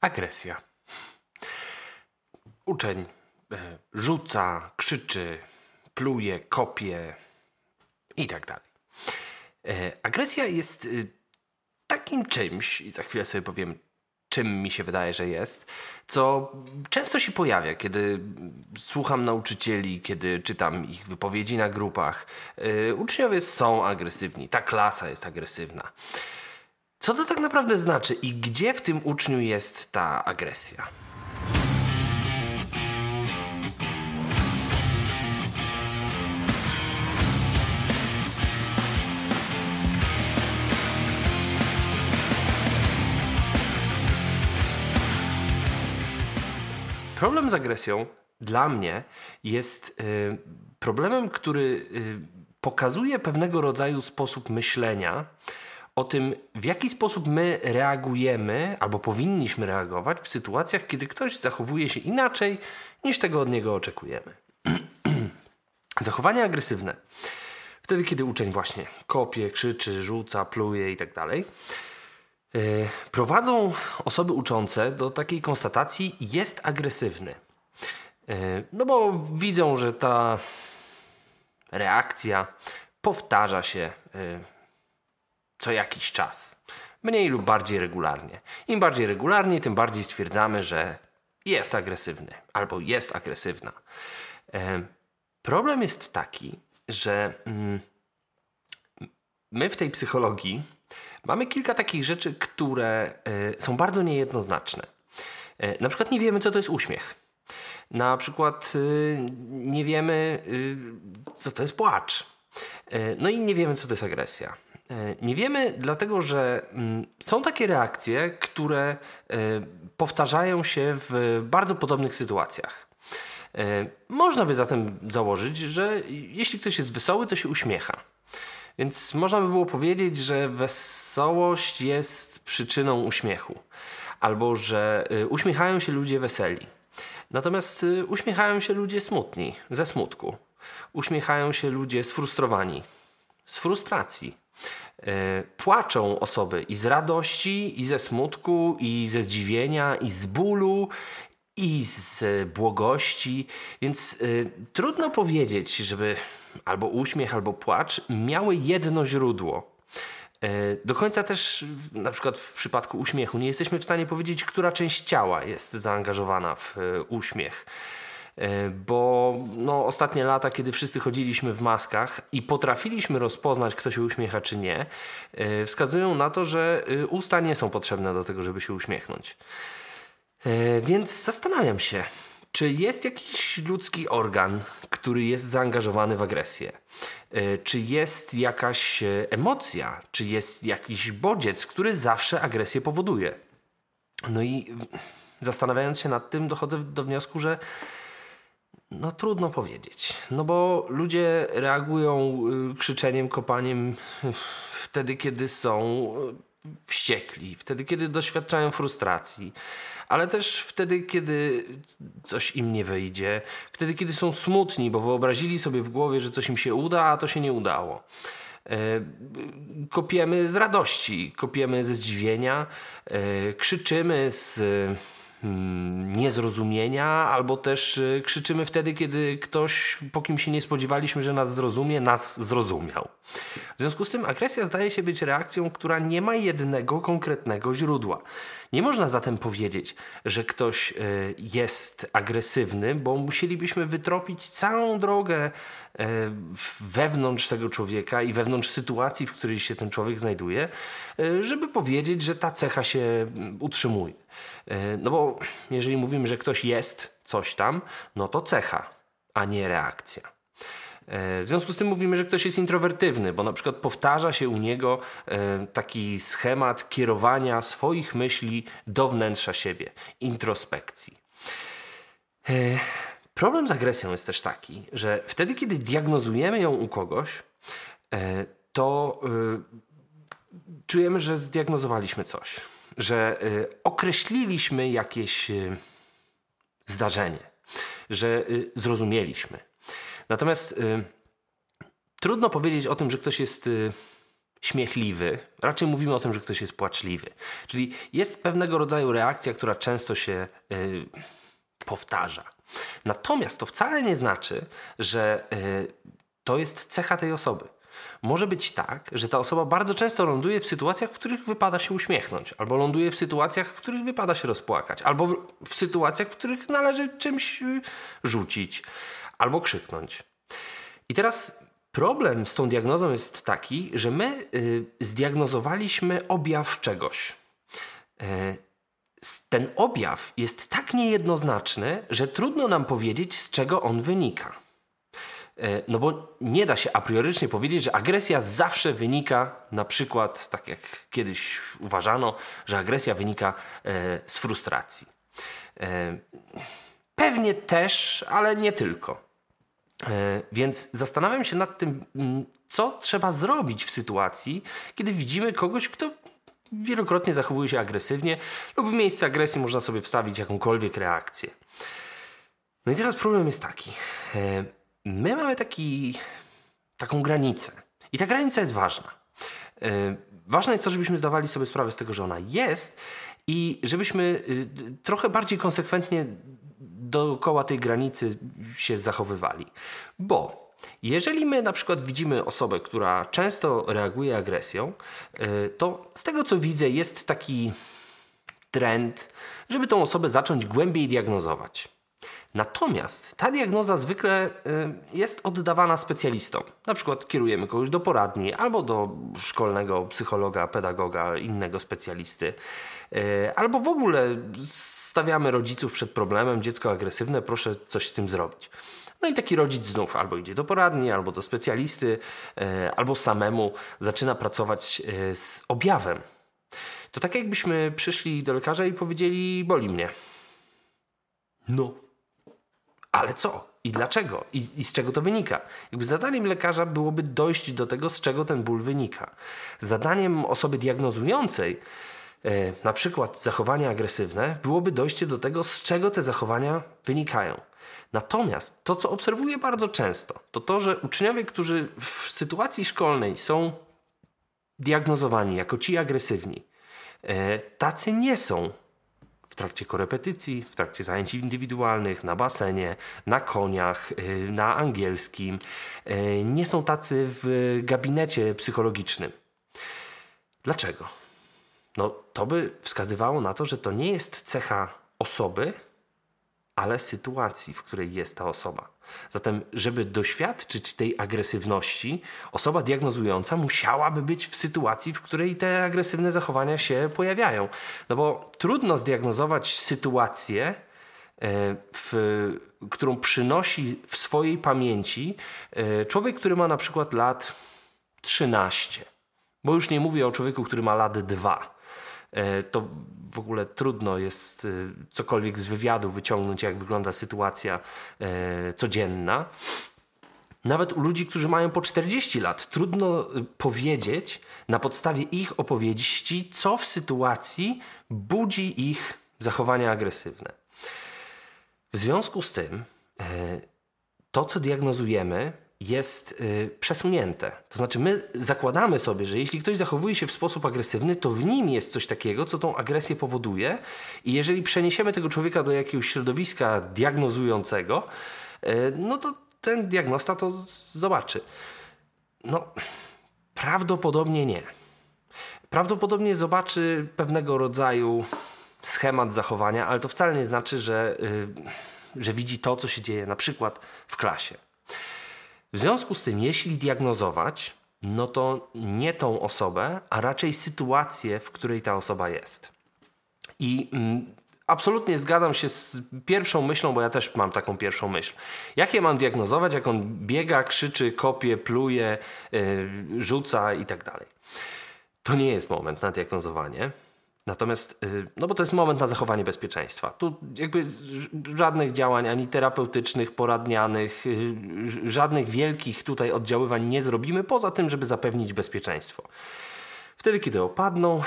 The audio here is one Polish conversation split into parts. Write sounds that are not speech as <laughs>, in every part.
Agresja. Uczeń e, rzuca, krzyczy, pluje, kopie i tak dalej. E, agresja jest e, takim czymś, i za chwilę sobie powiem, czym mi się wydaje, że jest, co często się pojawia, kiedy słucham nauczycieli, kiedy czytam ich wypowiedzi na grupach. Uczniowie są agresywni, ta klasa jest agresywna. Co to tak naprawdę znaczy i gdzie w tym uczniu jest ta agresja? Problem z agresją dla mnie jest y, problemem, który y, pokazuje pewnego rodzaju sposób myślenia, o tym, w jaki sposób my reagujemy albo powinniśmy reagować w sytuacjach, kiedy ktoś zachowuje się inaczej niż tego od niego oczekujemy. <clears throat> Zachowanie agresywne. Wtedy, kiedy uczeń właśnie kopie, krzyczy, rzuca, pluje itd., tak e, prowadzą osoby uczące do takiej konstatacji jest agresywny. E, no bo widzą, że ta reakcja powtarza się e, co jakiś czas. Mniej lub bardziej regularnie. Im bardziej regularnie, tym bardziej stwierdzamy, że jest agresywny albo jest agresywna. E, problem jest taki, że mm, my w tej psychologii mamy kilka takich rzeczy, które e, są bardzo niejednoznaczne. E, na przykład nie wiemy, co to jest uśmiech. Na przykład nie wiemy, co to jest płacz. No i nie wiemy, co to jest agresja. E, nie wiemy, dlatego że mm, są takie reakcje, które e, powtarzają się w bardzo podobnych sytuacjach. E, można by zatem założyć, że jeśli ktoś jest wesoły, to się uśmiecha. Więc można by było powiedzieć, że wesołość jest przyczyną uśmiechu, albo że uśmiechają się ludzie weseli. Natomiast uśmiechają się ludzie smutni, ze smutku. Uśmiechają się ludzie sfrustrowani, z frustracji. E, płaczą osoby i z radości, i ze smutku, i ze zdziwienia, i z bólu, i z błogości, więc y, trudno powiedzieć, żeby albo uśmiech, albo płacz miały jedno źródło. Y, do końca też, na przykład w przypadku uśmiechu, nie jesteśmy w stanie powiedzieć, która część ciała jest zaangażowana w uśmiech. E, bo no, ostatnie lata, kiedy wszyscy chodziliśmy w maskach i potrafiliśmy rozpoznać, kto się uśmiecha czy nie, e, wskazują na to, że e, usta nie są potrzebne do tego, żeby się uśmiechnąć. Więc zastanawiam się, czy jest jakiś ludzki organ, który jest zaangażowany w agresję? Czy jest jakaś emocja? Czy jest jakiś bodziec, który zawsze agresję powoduje? No i zastanawiając się nad tym, dochodzę do wniosku, że no trudno powiedzieć. No bo ludzie reagują y, krzyczeniem, kopaniem <laughs> wtedy, kiedy są y, wściekli, wtedy, kiedy doświadczają frustracji, ale też wtedy, kiedy coś im nie wyjdzie, wtedy, kiedy są smutni, bo wyobrazili sobie w głowie, że coś im się uda, a to się nie udało. E, kopiemy z radości, kopiemy ze zdziwienia, e, krzyczymy z niezrozumienia, albo też y, krzyczymy wtedy, kiedy ktoś, po kim się nie spodziewaliśmy, że nas zrozumie, nas zrozumiał. W związku z tym agresja zdaje się być reakcją, która nie ma jednego konkretnego źródła. Nie można zatem powiedzieć, że ktoś y, jest agresywny, bo musielibyśmy wytropić całą drogę y, wewnątrz tego człowieka i wewnątrz sytuacji, w której się ten człowiek znajduje, żeby powiedzieć, że ta cecha się mm, utrzymuje. No bo jeżeli mówimy, że ktoś jest coś tam, no to cecha, a nie reakcja. E, w związku z tym mówimy, że ktoś jest introwertywny, bo na przykład powtarza się u niego e, taki schemat kierowania swoich myśli do wnętrza siebie, introspekcji. E, problem z agresją jest też taki, że wtedy, kiedy diagnozujemy ją u kogoś, to czujemy, że zdiagnozowaliśmy coś, że określiliśmy jakieś zdarzenie, że zrozumieliśmy. Natomiast y, trudno powiedzieć o tym, że ktoś jest y, śmiechliwy, raczej mówimy o tym, że ktoś jest płaczliwy. Czyli jest pewnego rodzaju reakcja, która często się yy, powtarza. Natomiast to wcale nie znaczy, że yy, to jest cecha tej osoby. Może być tak, że ta osoba bardzo często ląduje w sytuacjach, w których wypada się uśmiechnąć, albo ląduje w sytuacjach, w których wypada się rozpłakać, albo w sytuacjach, w których należy czymś y, rzucić, albo krzyknąć. I teraz problem z tą diagnozą jest taki, że my y, zdiagnozowaliśmy objaw czegoś. Y, ten objaw jest tak niejednoznaczny, że trudno nam powiedzieć, z czego on wynika. E, no bo nie da się a priorycznie powiedzieć, że agresja zawsze wynika, na przykład, tak jak kiedyś uważano, że agresja wynika z frustracji. Pewnie też, ale nie tylko. Więc zastanawiam się nad tym, mm, co trzeba zrobić w sytuacji, kiedy widzimy kogoś, kto wielokrotnie zachowuje się agresywnie, lub w miejsce agresji można sobie wstawić jakąkolwiek reakcję. No i teraz problem jest taki my mamy taki, taką granicę. I ta granica jest ważna. Yy, ważne jest to, żebyśmy zdawali sobie sprawę z tego, że ona jest i żebyśmy yy, trochę bardziej konsekwentnie dookoła tej granicy się zachowywali. Bo jeżeli my na przykład widzimy osobę, która często reaguje agresją, yy, to z tego co widzę jest taki trend, żeby tą osobę zacząć głębiej diagnozować. Natomiast ta diagnoza zwykle y, jest oddawana specjalistom. Na przykład kierujemy kogoś do poradni albo do szkolnego psychologa, pedagoga, innego specjalisty. Y, albo w ogóle stawiamy rodziców przed problemem, dziecko agresywne, proszę coś z tym zrobić. No i taki rodzic znów albo idzie do poradni, albo do specjalisty, y, albo samemu zaczyna pracować z objawem. To tak jakbyśmy przyszli do lekarza i powiedzieli: Boli mnie. No, ale co? I dlaczego? I, I, z czego to wynika? Jakby zadaniem lekarza byłoby dojść do tego, z czego ten ból wynika. Zadaniem osoby diagnozującej, e, na przykład zachowania agresywne, byłoby dojście do tego, z czego te zachowania wynikają. Natomiast to, co obserwuję bardzo często, to to, że uczniowie, którzy w sytuacji szkolnej są diagnozowani jako ci agresywni, e, tacy nie są w trakcie korepetycji, w trakcie zajęć indywidualnych, na basenie, na koniach, y, na angielskim. Y, nie są tacy w gabinecie psychologicznym. Dlaczego? No, to by wskazywało na to, że to nie jest cecha osoby, ale sytuacji, w której jest ta osoba. Zatem, żeby doświadczyć tej agresywności, osoba diagnozująca musiałaby być w sytuacji, w której te agresywne zachowania się pojawiają. No bo trudno zdiagnozować sytuację, e, w, którą przynosi w swojej pamięci e, człowiek, który ma na przykład lat 13. Bo już nie mówię o człowieku, który ma lat 2 E, to w ogóle trudno jest e, cokolwiek z wywiadu wyciągnąć, jak wygląda sytuacja e, codzienna. Nawet u ludzi, którzy mają po 40 lat, trudno powiedzieć na podstawie ich opowieści, co w sytuacji budzi ich zachowania agresywne. W związku z tym, to co diagnozujemy, jest y, przesunięte. To znaczy, my zakładamy sobie, że jeśli ktoś zachowuje się w sposób agresywny, to w nim jest coś takiego, co tą agresję powoduje, i jeżeli przeniesiemy tego człowieka do jakiegoś środowiska diagnozującego, y, no to ten diagnosta to zobaczy. No, prawdopodobnie nie. Prawdopodobnie zobaczy pewnego rodzaju schemat zachowania, ale to wcale nie znaczy, że, y, że widzi to, co się dzieje na przykład w klasie. W związku z tym, jeśli diagnozować, no to nie tą osobę, a raczej sytuację, w której ta osoba jest. I mm, absolutnie zgadzam się z pierwszą myślą, bo ja też mam taką pierwszą myśl. Jak je mam diagnozować, jak on biega, krzyczy, kopie, pluje, yy, rzuca i tak dalej. To nie jest moment na diagnozowanie. Natomiast, y, no bo to jest moment na zachowanie bezpieczeństwa. Tu jakby żadnych działań ani terapeutycznych, poradnianych, y, żadnych wielkich tutaj oddziaływań nie zrobimy, poza tym, żeby zapewnić bezpieczeństwo. Wtedy, kiedy opadną,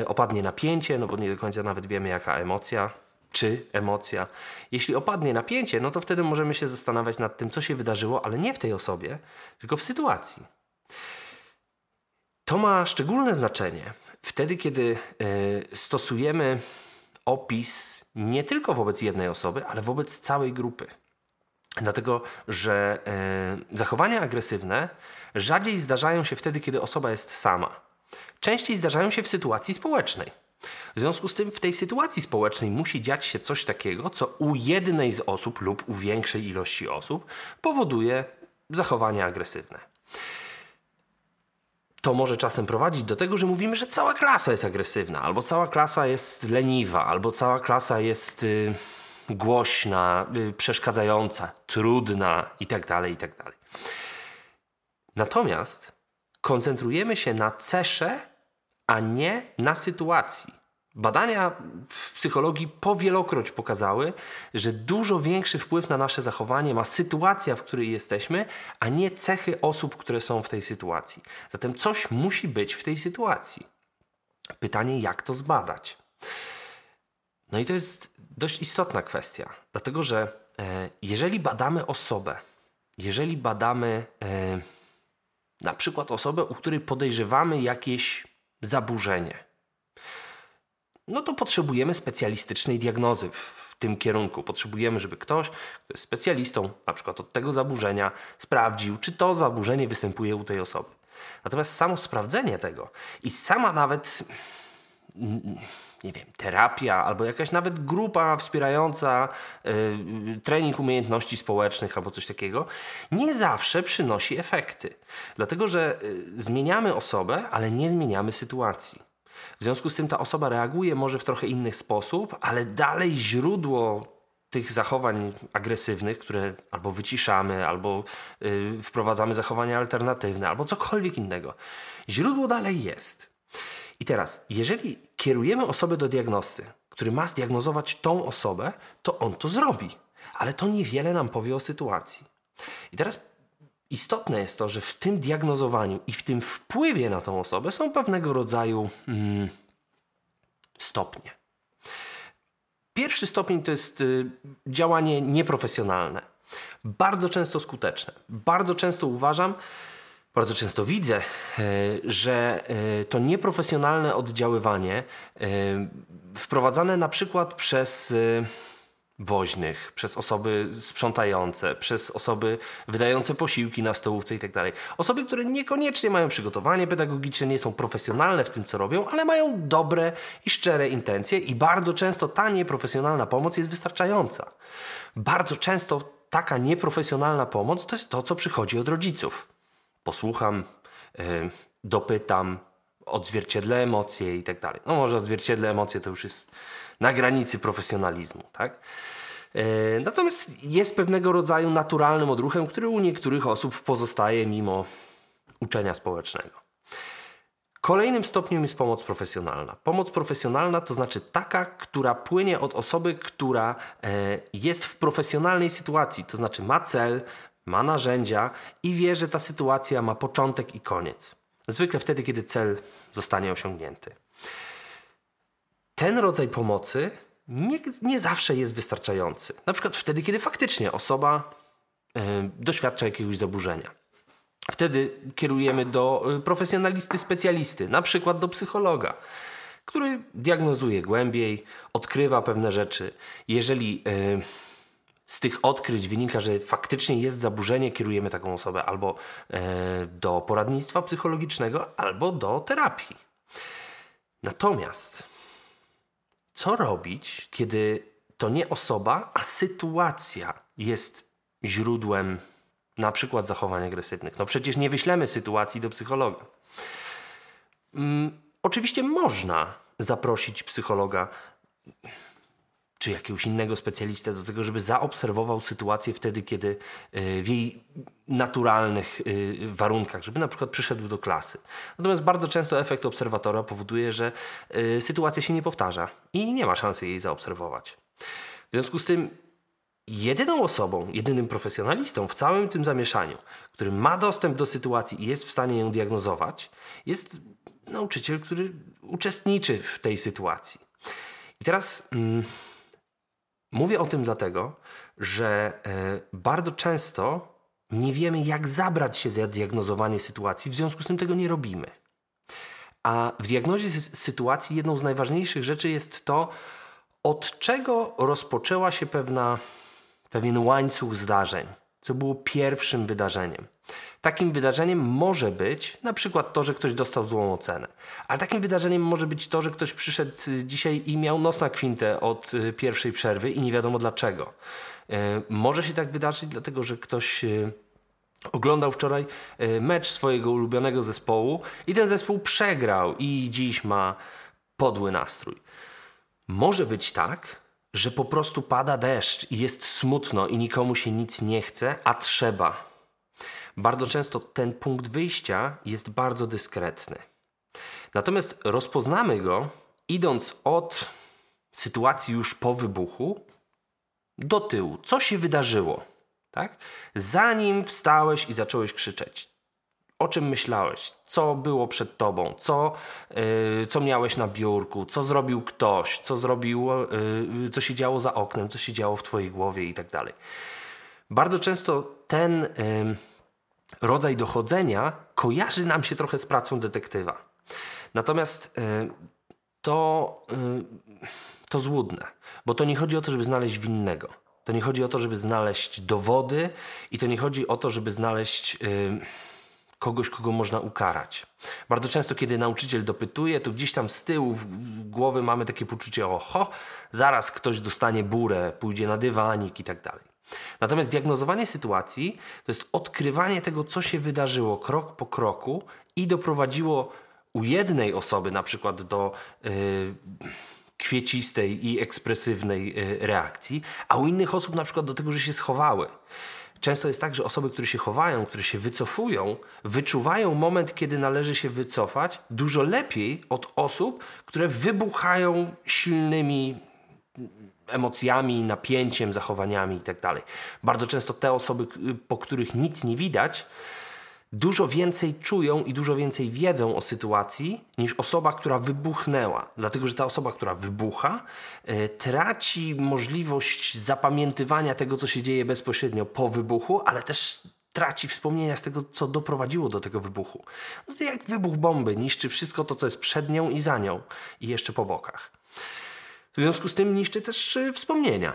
y, opadnie napięcie, no bo nie do końca nawet wiemy, jaka emocja, czy emocja. Jeśli opadnie napięcie, no to wtedy możemy się zastanawiać nad tym, co się wydarzyło, ale nie w tej osobie, tylko w sytuacji. To ma szczególne znaczenie wtedy, kiedy e, stosujemy opis nie tylko wobec jednej osoby, ale wobec całej grupy. Dlatego, że e, zachowania agresywne rzadziej zdarzają się wtedy, kiedy osoba jest sama. Częściej zdarzają się w sytuacji społecznej. W związku z tym w tej sytuacji społecznej musi dziać się coś takiego, co u jednej z osób lub u większej ilości osób powoduje zachowania agresywne. To może czasem prowadzić do tego, że mówimy, że cała klasa jest agresywna, albo cała klasa jest leniwa, albo cała klasa jest y, głośna, y, przeszkadzająca, trudna itd., tak itd. Tak Natomiast koncentrujemy się na cesze, a nie na sytuacji. Badania w psychologii powielokroć pokazały, że dużo większy wpływ na nasze zachowanie ma sytuacja, w której jesteśmy, a nie cechy osób, które są w tej sytuacji. Zatem coś musi być w tej sytuacji. Pytanie, jak to zbadać? No i to jest dość istotna kwestia, dlatego że e, jeżeli badamy osobę, jeżeli badamy e, na przykład osobę, u której podejrzewamy jakieś zaburzenie, no to potrzebujemy specjalistycznej diagnozy w tym kierunku. Potrzebujemy, żeby ktoś, kto jest specjalistą, na przykład od tego zaburzenia, sprawdził, czy to zaburzenie występuje u tej osoby. Natomiast samo sprawdzenie tego i sama nawet nie wiem, terapia albo jakaś nawet grupa wspierająca y, trening umiejętności społecznych albo coś takiego, nie zawsze przynosi efekty. Dlatego, że y, zmieniamy osobę, ale nie zmieniamy sytuacji. W związku z tym ta osoba reaguje może w trochę inny sposób, ale dalej źródło tych zachowań agresywnych, które albo wyciszamy, albo y, wprowadzamy zachowania alternatywne, albo cokolwiek innego. Źródło dalej jest. I teraz, jeżeli kierujemy osobę do diagnosty, który ma zdiagnozować tą osobę, to on to zrobi. Ale to niewiele nam powie o sytuacji. I teraz istotne jest to, że w tym diagnozowaniu i w tym wpływie na tą osobę są pewnego rodzaju mm, stopnie. Pierwszy stopień to jest y, działanie nieprofesjonalne. Bardzo często skuteczne. Bardzo często uważam, bardzo często widzę, e, że e, to nieprofesjonalne oddziaływanie e, wprowadzane na przykład przez woźnych, przez osoby sprzątające, przez osoby wydające posiłki na stołówce itd. Tak osoby, które niekoniecznie mają przygotowanie pedagogiczne, nie są profesjonalne w tym, co robią, ale mają dobre i szczere intencje i bardzo często ta nieprofesjonalna pomoc jest wystarczająca. Bardzo często taka nieprofesjonalna pomoc to jest to, co przychodzi od rodziców posłucham, e, dopytam, odzwierciedlę emocje i tak dalej. No może odzwierciedlę emocje to już jest na granicy profesjonalizmu, tak? E, natomiast jest pewnego rodzaju naturalnym odruchem, który u niektórych osób pozostaje mimo uczenia społecznego. Kolejnym stopniem jest pomoc profesjonalna. Pomoc profesjonalna to znaczy taka, która płynie od osoby, która e, jest w profesjonalnej sytuacji, to znaczy ma cel, ma narzędzia i wie, że ta sytuacja ma początek i koniec. Zwykle wtedy, kiedy cel zostanie osiągnięty. Ten rodzaj pomocy nie, nie zawsze jest wystarczający. Na przykład wtedy, kiedy faktycznie osoba y, doświadcza jakiegoś zaburzenia. Wtedy kierujemy do y, profesjonalisty, specjalisty, na przykład do psychologa, który diagnozuje głębiej, odkrywa pewne rzeczy. Jeżeli y, z tych odkryć wynika, że faktycznie jest zaburzenie, kierujemy taką osobę albo e, do poradnictwa psychologicznego, albo do terapii. Natomiast co robić, kiedy to nie osoba, a sytuacja jest źródłem na przykład zachowań agresywnych? No przecież nie wyślemy sytuacji do psychologa. Mm, oczywiście można zaprosić psychologa czy jakiegoś innego specjalistę do tego, żeby zaobserwował sytuację wtedy, kiedy e, w jej naturalnych e, warunkach, żeby na przykład przyszedł do klasy. Natomiast bardzo często efekt obserwatora powoduje, że e, sytuacja się nie powtarza i nie ma szansy jej zaobserwować. W związku z tym jedyną osobą, jedynym profesjonalistą w całym tym zamieszaniu, który ma dostęp do sytuacji i jest w stanie ją diagnozować, jest nauczyciel, który uczestniczy w tej sytuacji. I teraz... Mm, Mówię o tym dlatego, że e, bardzo często nie wiemy, jak zabrać się za diagnozowanie sytuacji, w związku z tym tego nie robimy. A w diagnozie sytuacji jedną z najważniejszych rzeczy jest to, od czego rozpoczęła się pewna, pewien łańcuch zdarzeń, co było pierwszym wydarzeniem. Takim wydarzeniem może być na przykład to, że ktoś dostał złą ocenę. Ale takim wydarzeniem może być to, że ktoś przyszedł dzisiaj i miał nos na kwintę od y, pierwszej przerwy i nie wiadomo dlaczego. Y, może się tak wydarzyć, dlatego że ktoś y, oglądał wczoraj mecz swojego ulubionego zespołu i ten zespół przegrał i dziś ma podły nastrój. Może być tak, że po prostu pada deszcz i jest smutno i nikomu się nic nie chce, a trzeba bardzo często ten punkt wyjścia jest bardzo dyskretny. Natomiast rozpoznamy go idąc od sytuacji już po wybuchu do tyłu. Co się wydarzyło? Tak? Zanim wstałeś i zacząłeś krzyczeć, o czym myślałeś, co było przed tobą, co, yy, co miałeś na biurku, co zrobił ktoś, co zrobił, yy, co się działo za oknem, co się działo w twojej głowie i tak dalej. Bardzo często ten yy, rodzaj dochodzenia kojarzy nam się trochę z pracą detektywa. Natomiast y, to, y, to złudne, bo to nie chodzi o to, żeby znaleźć winnego. To nie chodzi o to, żeby znaleźć dowody i to nie chodzi o to, żeby znaleźć y, kogoś, kogo można ukarać. Bardzo często, kiedy nauczyciel dopytuje, to gdzieś tam z tyłu głowy mamy takie poczucie, oho, zaraz ktoś dostanie burę, pójdzie na dywanik i tak dalej. Natomiast diagnozowanie sytuacji to jest odkrywanie tego, co się wydarzyło krok po kroku i doprowadziło u jednej osoby na przykład do yy, kwiecistej i ekspresywnej yy, reakcji, a u innych osób na przykład do tego, że się schowały. Często jest tak, że osoby, które się chowają, które się wycofują, wyczuwają moment, kiedy należy się wycofać dużo lepiej od osób, które wybuchają silnymi emocjami, napięciem, zachowaniami itd. Tak Bardzo często te osoby, po których nic nie widać, dużo więcej czują i dużo więcej wiedzą o sytuacji niż osoba, która wybuchnęła. Dlatego, że ta osoba, która wybucha, yy, traci możliwość zapamiętywania tego, co się dzieje bezpośrednio po wybuchu, ale też traci wspomnienia z tego, co doprowadziło do tego wybuchu. No to jak wybuch bomby niszczy wszystko to, co jest przed nią i za nią i jeszcze po bokach. W związku z tym niszczy też y, wspomnienia.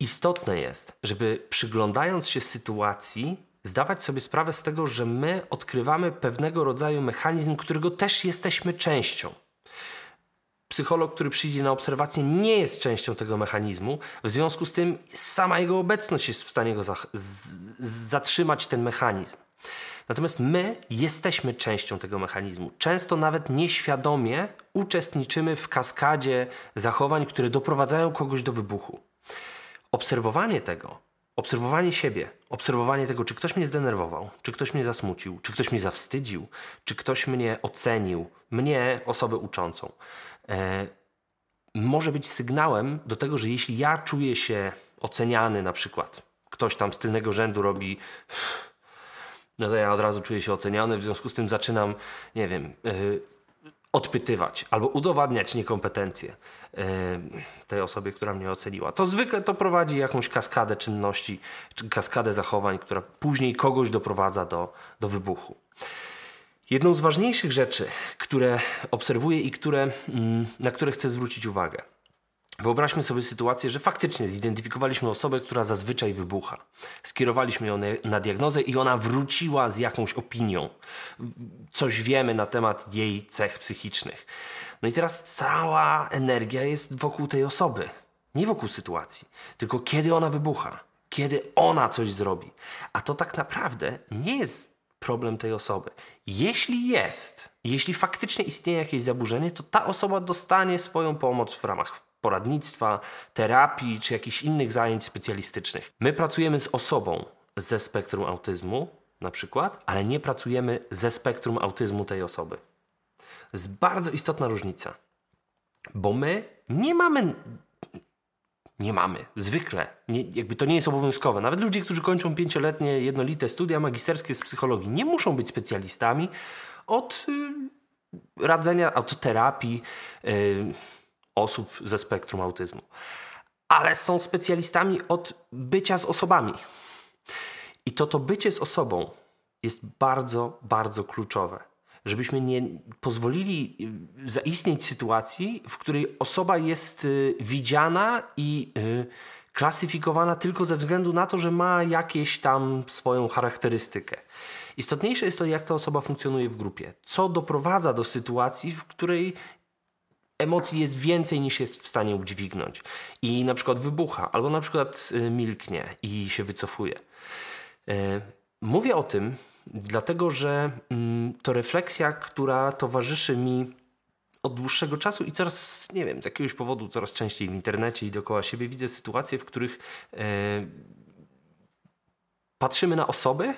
Istotne jest, żeby przyglądając się sytuacji, zdawać sobie sprawę z tego, że my odkrywamy pewnego rodzaju mechanizm, którego też jesteśmy częścią. Psycholog, który przyjdzie na obserwację, nie jest częścią tego mechanizmu, w związku z tym sama jego obecność jest w stanie go zatrzymać ten mechanizm. Natomiast my jesteśmy częścią tego mechanizmu. Często nawet nieświadomie uczestniczymy w kaskadzie zachowań, które doprowadzają kogoś do wybuchu. Obserwowanie tego, obserwowanie siebie, obserwowanie tego, czy ktoś mnie zdenerwował, czy ktoś mnie zasmucił, czy ktoś mnie zawstydził, czy ktoś mnie ocenił, mnie, osobę uczącą, e, może być sygnałem do tego, że jeśli ja czuję się oceniany, na przykład ktoś tam z tylnego rzędu robi no to ja od razu czuję się oceniany, w związku z tym zaczynam, nie wiem, yy, odpytywać albo udowadniać niekompetencje yy, tej osobie, która mnie oceniła. To zwykle to prowadzi jakąś kaskadę czynności, czy kaskadę zachowań, która później kogoś doprowadza do, do wybuchu. Jedną z ważniejszych rzeczy, które obserwuję i które, mm, na które chcę zwrócić uwagę, Wyobraźmy sobie sytuację, że faktycznie zidentyfikowaliśmy osobę, która zazwyczaj wybucha. Skierowaliśmy ją na diagnozę i ona wróciła z jakąś opinią. Coś wiemy na temat jej cech psychicznych. No i teraz cała energia jest wokół tej osoby. Nie wokół sytuacji, tylko kiedy ona wybucha, kiedy ona coś zrobi. A to tak naprawdę nie jest problem tej osoby. Jeśli jest, jeśli faktycznie istnieje jakieś zaburzenie, to ta osoba dostanie swoją pomoc w ramach poradnictwa, terapii czy jakichś innych zajęć specjalistycznych. My pracujemy z osobą ze spektrum autyzmu, na przykład, ale nie pracujemy ze spektrum autyzmu tej osoby. Jest bardzo istotna różnica, bo my nie mamy. Nie mamy, zwykle, nie, jakby to nie jest obowiązkowe. Nawet ludzie, którzy kończą pięcioletnie, jednolite studia magisterskie z psychologii, nie muszą być specjalistami od y, radzenia, od terapii. Y, osób ze spektrum autyzmu, ale są specjalistami od bycia z osobami. I to to bycie z osobą jest bardzo, bardzo kluczowe. żebyśmy nie pozwolili y, zaistnieć sytuacji, w której osoba jest y, widziana i y, klasyfikowana tylko ze względu na to, że ma jakieś tam swoją charakterystykę. Istotniejsze jest to, jak ta osoba funkcjonuje w grupie, co doprowadza do sytuacji, w której emocji jest więcej niż jest w stanie udźwignąć i na przykład wybucha, albo na przykład milknie i się wycofuje. Mówię o tym, dlatego że mm, to refleksja, która towarzyszy mi od dłuższego czasu i coraz, nie wiem, z jakiegoś powodu coraz częściej w internecie i dookoła siebie widzę sytuacje, w których e, patrzymy na osoby,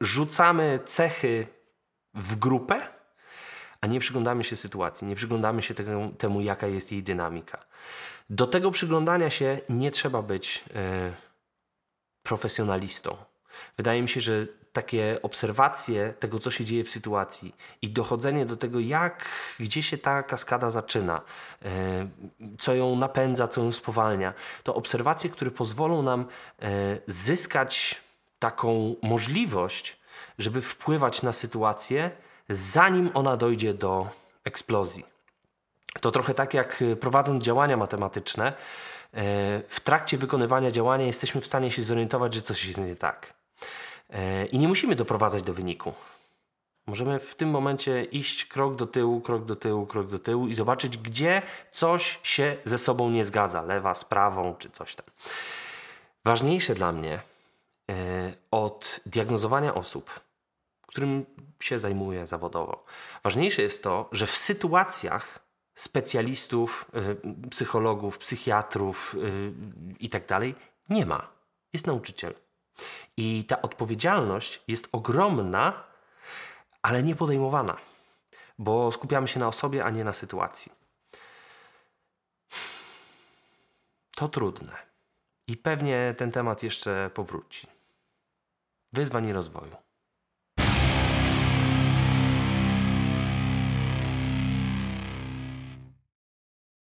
rzucamy cechy w grupę, a nie przyglądamy się sytuacji, nie przyglądamy się tego, temu, jaka jest jej dynamika. Do tego przyglądania się nie trzeba być e, profesjonalistą. Wydaje mi się, że takie obserwacje tego, co się dzieje w sytuacji i dochodzenie do tego, jak, gdzie się ta kaskada zaczyna, e, co ją napędza, co ją spowalnia, to obserwacje, które pozwolą nam e, zyskać taką możliwość, żeby wpływać na sytuację, zanim ona dojdzie do eksplozji. To trochę tak jak prowadząc działania matematyczne, e, w trakcie wykonywania działania jesteśmy w stanie się zorientować, że coś jest nie tak. E, I nie musimy doprowadzać do wyniku. Możemy w tym momencie iść krok do tyłu, krok do tyłu, krok do tyłu i zobaczyć, gdzie coś się ze sobą nie zgadza, lewa z prawą czy coś tam. Ważniejsze dla mnie od diagnozowania osób, którym się zajmuję zawodowo, ważniejsze jest to, że w sytuacjach specjalistów, e, psychologów, psychiatrów i tak dalej nie ma. Jest nauczyciel. I ta odpowiedzialność jest ogromna, ale nie podejmowana, bo skupiamy się na osobie, a nie na sytuacji. To trudne. I pewnie ten temat jeszcze powróci. Wyzwań i rozwoju.